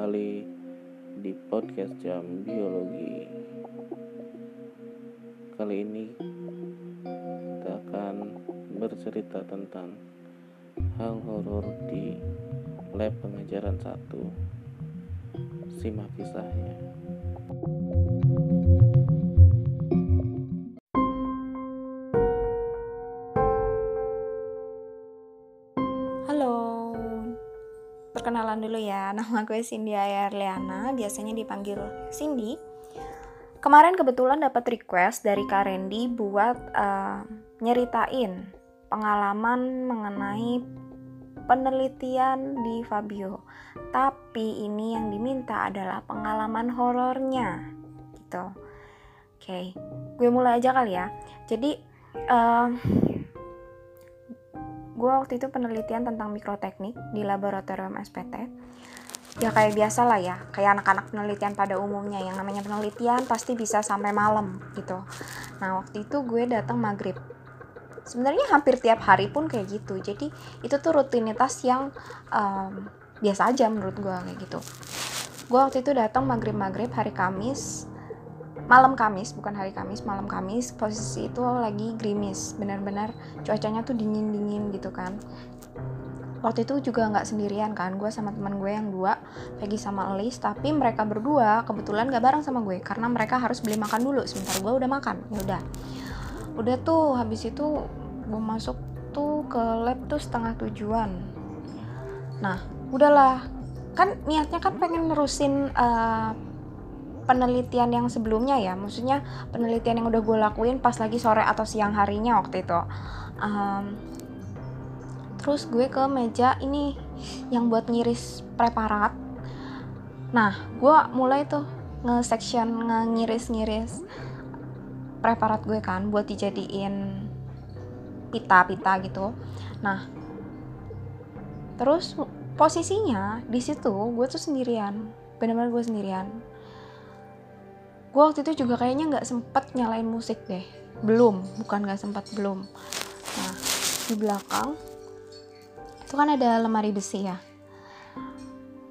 kembali di podcast jam biologi. Kali ini kita akan bercerita tentang hal horor di lab pengajaran 1 Simak kisahnya. Halo, dulu ya. Nama gue Cindy Ayarliana, biasanya dipanggil Cindy. Kemarin kebetulan dapat request dari Kak Randy buat uh, nyeritain pengalaman mengenai penelitian di Fabio. Tapi ini yang diminta adalah pengalaman horornya, gitu. Oke, okay. gue mulai aja kali ya. Jadi, uh, gue waktu itu penelitian tentang mikroteknik di laboratorium SPT ya kayak biasa lah ya. Kayak anak-anak penelitian pada umumnya. Yang namanya penelitian pasti bisa sampai malam gitu. Nah waktu itu gue datang maghrib. Sebenarnya hampir tiap hari pun kayak gitu. Jadi itu tuh rutinitas yang um, biasa aja menurut gue kayak gitu. Gue waktu itu datang maghrib maghrib hari Kamis malam Kamis bukan hari Kamis malam Kamis posisi itu lagi gerimis. Benar-benar cuacanya tuh dingin dingin gitu kan. Waktu itu juga nggak sendirian kan gue sama teman gue yang dua Peggy sama Elis tapi mereka berdua kebetulan gak bareng sama gue karena mereka harus beli makan dulu sebentar gue udah makan ya udah. Udah tuh habis itu gue masuk tuh ke lab tuh setengah tujuan. Nah udahlah. Kan niatnya kan pengen nerusin uh, penelitian yang sebelumnya ya. Maksudnya penelitian yang udah gue lakuin pas lagi sore atau siang harinya waktu itu. Um, terus gue ke meja ini yang buat ngiris preparat. Nah gue mulai tuh nge-section nge-ngiris-ngiris preparat gue kan buat dijadiin pita-pita gitu. Nah terus posisinya di situ gue tuh sendirian. Benar-benar gue sendirian gue waktu itu juga kayaknya nggak sempet nyalain musik deh. Belum bukan nggak sempat belum. Nah di belakang itu kan ada lemari besi ya.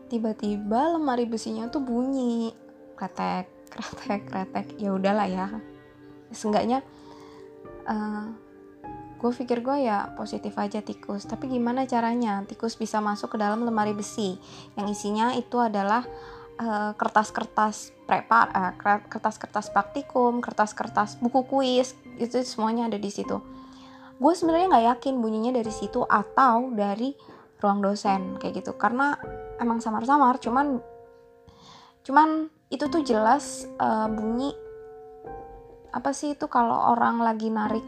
Tiba-tiba lemari besinya tuh bunyi. Kretek kretek kretek. Ya udahlah ya. Seenggaknya uh, gue pikir gue ya positif aja tikus. Tapi gimana caranya? Tikus bisa masuk ke dalam lemari besi. Yang isinya itu adalah kertas-kertas uh, prepar, uh, kertas-kertas praktikum, kertas-kertas buku kuis, itu semuanya ada di situ. Gue sebenarnya nggak yakin bunyinya dari situ atau dari ruang dosen kayak gitu, karena emang samar-samar, cuman cuman itu tuh jelas uh, bunyi apa sih itu kalau orang lagi narik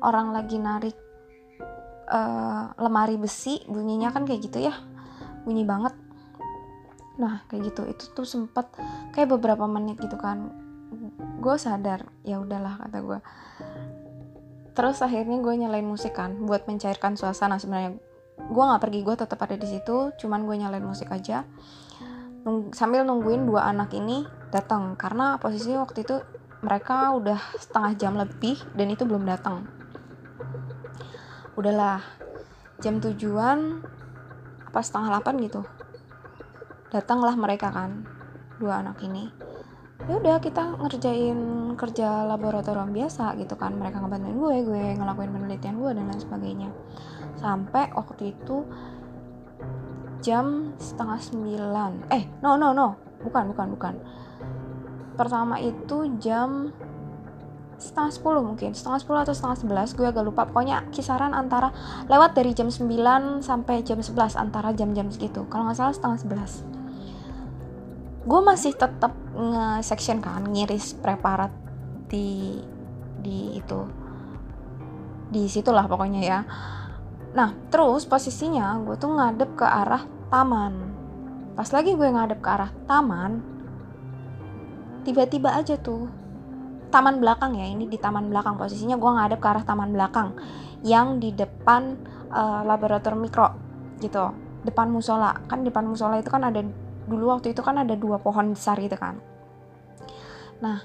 orang lagi narik uh, lemari besi bunyinya kan kayak gitu ya. Bunyi banget nah kayak gitu. Itu tuh sempet kayak beberapa menit gitu kan. Gue sadar ya udahlah kata gue terus akhirnya gue nyalain musik kan buat mencairkan suasana sebenarnya. Gue nggak pergi gue tetap ada di situ cuman gue nyalain musik aja. Nung, sambil nungguin dua anak ini datang karena posisinya waktu itu mereka udah setengah jam lebih dan itu belum datang udahlah jam tujuan apa setengah delapan gitu datanglah mereka kan dua anak ini. Ya udah kita ngerjain kerja laboratorium biasa gitu kan. Mereka ngebantuin gue gue ngelakuin penelitian gue dan lain sebagainya. Sampai waktu itu jam setengah sembilan. Eh no no no. Bukan bukan bukan. Pertama itu jam setengah sepuluh mungkin. Setengah sepuluh atau setengah sebelas gue agak lupa. Pokoknya kisaran antara lewat dari jam 9 sampai jam 11 antara jam-jam segitu. Kalau nggak salah setengah sebelas gue masih tetap nge-section kan ngiris preparat di di itu. Di situlah pokoknya ya. Nah terus posisinya gue tuh ngadep ke arah taman. Pas lagi gue ngadep ke arah taman tiba-tiba aja tuh taman belakang ya ini di taman belakang. Posisinya gue ngadep ke arah taman belakang yang di depan uh, laboratorium mikro gitu. Depan musola. Kan depan musola itu kan ada dulu waktu itu kan ada dua pohon besar gitu kan. Nah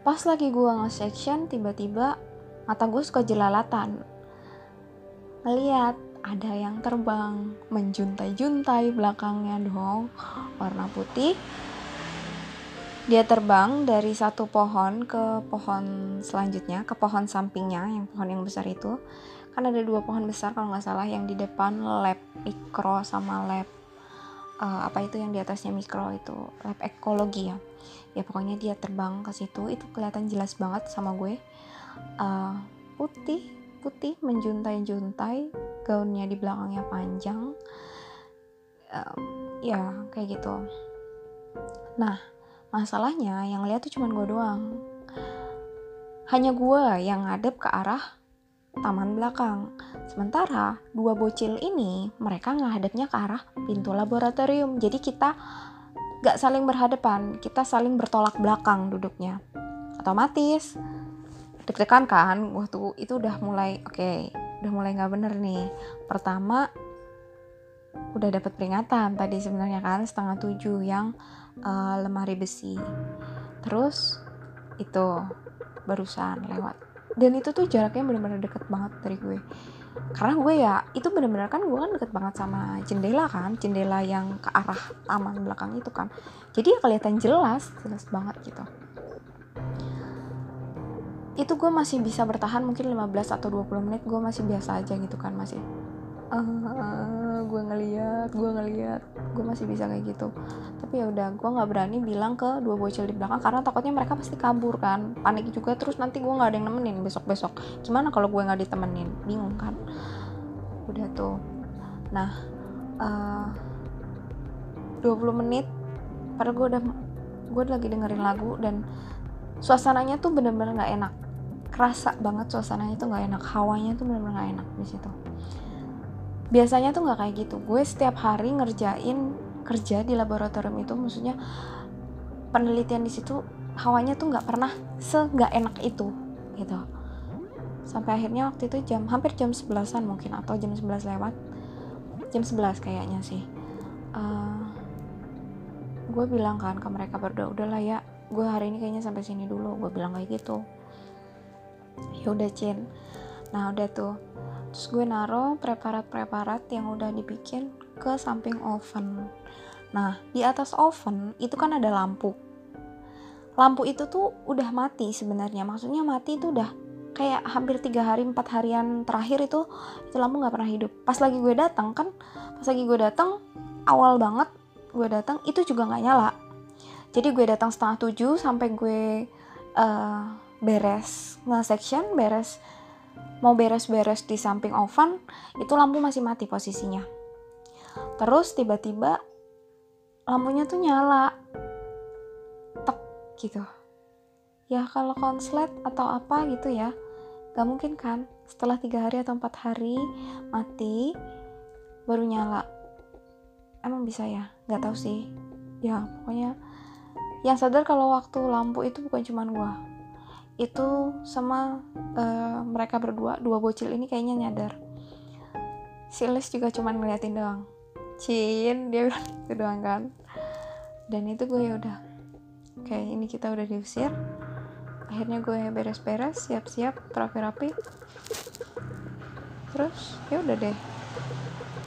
pas lagi gue nge-section tiba-tiba mata gue suka jelalatan. Ngeliat ada yang terbang menjuntai-juntai belakangnya dong warna putih. Dia terbang dari satu pohon ke pohon selanjutnya ke pohon sampingnya yang pohon yang besar itu. Kan ada dua pohon besar kalau nggak salah yang di depan lab mikro sama lab uh, apa itu yang di atasnya mikro itu lab ekologi ya. Ya pokoknya dia terbang ke situ itu kelihatan jelas banget sama gue. Uh, putih putih menjuntai-juntai gaunnya di belakangnya panjang. Uh, ya kayak gitu. Nah masalahnya yang lihat tuh cuma gue doang. Hanya gue yang ngadep ke arah taman belakang. Sementara dua bocil ini mereka ngadepnya ke arah pintu laboratorium. Jadi kita gak saling berhadapan, kita saling bertolak belakang duduknya. Otomatis deg-degan kan waktu itu udah mulai oke okay, udah mulai nggak bener nih pertama udah dapat peringatan tadi sebenarnya kan setengah tujuh yang uh, lemari besi terus itu barusan lewat dan itu tuh jaraknya bener-bener deket banget dari gue. Karena gue ya itu bener-bener kan gue kan deket banget sama jendela kan jendela yang ke arah taman belakang itu kan. Jadi ya kelihatan jelas jelas banget gitu. Itu gue masih bisa bertahan mungkin 15 atau 20 menit gue masih biasa aja gitu kan masih uh, gue ngeliat gue ngeliat. Gue masih bisa kayak gitu. Tapi ya udah gue nggak berani bilang ke dua bocil di belakang karena takutnya mereka pasti kabur kan. Panik juga terus nanti gue nggak ada yang nemenin besok besok gimana kalau gue nggak ditemenin? Bingung kan? Udah tuh. Nah uh, 20 menit padahal gue udah gue lagi dengerin lagu dan suasananya tuh bener-bener nggak enak. Kerasa banget suasananya tuh nggak enak. Hawanya tuh benar-benar nggak enak di situ biasanya tuh nggak kayak gitu. Gue setiap hari ngerjain kerja di laboratorium itu maksudnya penelitian di situ hawanya tuh nggak pernah se nggak enak itu gitu. Sampai akhirnya waktu itu jam hampir jam sebelasan mungkin atau jam sebelas lewat. Jam sebelas kayaknya sih. Uh, gue bilang kan ke mereka berdua udahlah ya gue hari ini kayaknya sampai sini dulu. Gue bilang kayak gitu. Ya udah Cin. Nah udah tuh terus gue naro preparat-preparat yang udah dibikin ke samping oven. Nah di atas oven itu kan ada lampu. Lampu itu tuh udah mati sebenarnya. Maksudnya mati itu udah kayak hampir tiga hari empat harian terakhir itu itu lampu nggak pernah hidup. Pas lagi gue datang kan pas lagi gue datang awal banget gue datang itu juga nggak nyala. Jadi gue datang setengah tujuh sampai gue uh, beres. Nge-section, beres mau beres-beres di samping oven, itu lampu masih mati posisinya. Terus tiba-tiba lampunya tuh nyala. Tek gitu. Ya kalau konslet atau apa gitu ya, gak mungkin kan setelah tiga hari atau empat hari mati baru nyala. Emang bisa ya? Gak tahu sih. Ya pokoknya yang sadar kalau waktu lampu itu bukan cuma gua itu sama uh, mereka berdua dua bocil ini kayaknya nyadar. Si Les juga cuman ngeliatin doang. Cin dia bilang itu doang kan. Dan itu gue ya udah oke ini kita udah diusir. Akhirnya gue beres-beres siap-siap rapi-rapi terus ya udah deh.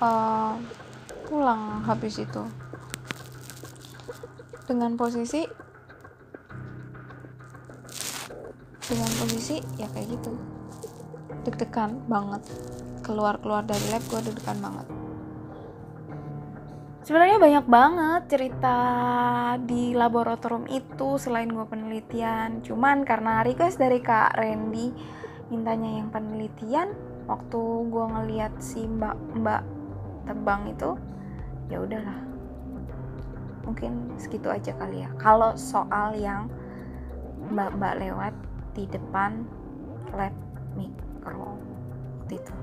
Uh, pulang habis itu. Dengan posisi kondisi ya kayak gitu. Deg-degan banget. Keluar-keluar dari lab gue deg-degan banget. Sebenarnya banyak banget cerita di laboratorium itu selain gue penelitian. Cuman karena request dari kak Randy mintanya yang penelitian waktu gue ngeliat si mbak mbak terbang itu ya udahlah. Mungkin segitu aja kali ya. Kalau soal yang mbak-mbak lewat di depan lab mikro waktu itu.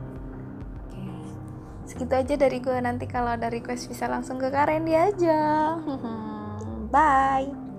Oke. Segitu aja dari gue nanti kalau ada request bisa langsung ke Karen dia aja. Bye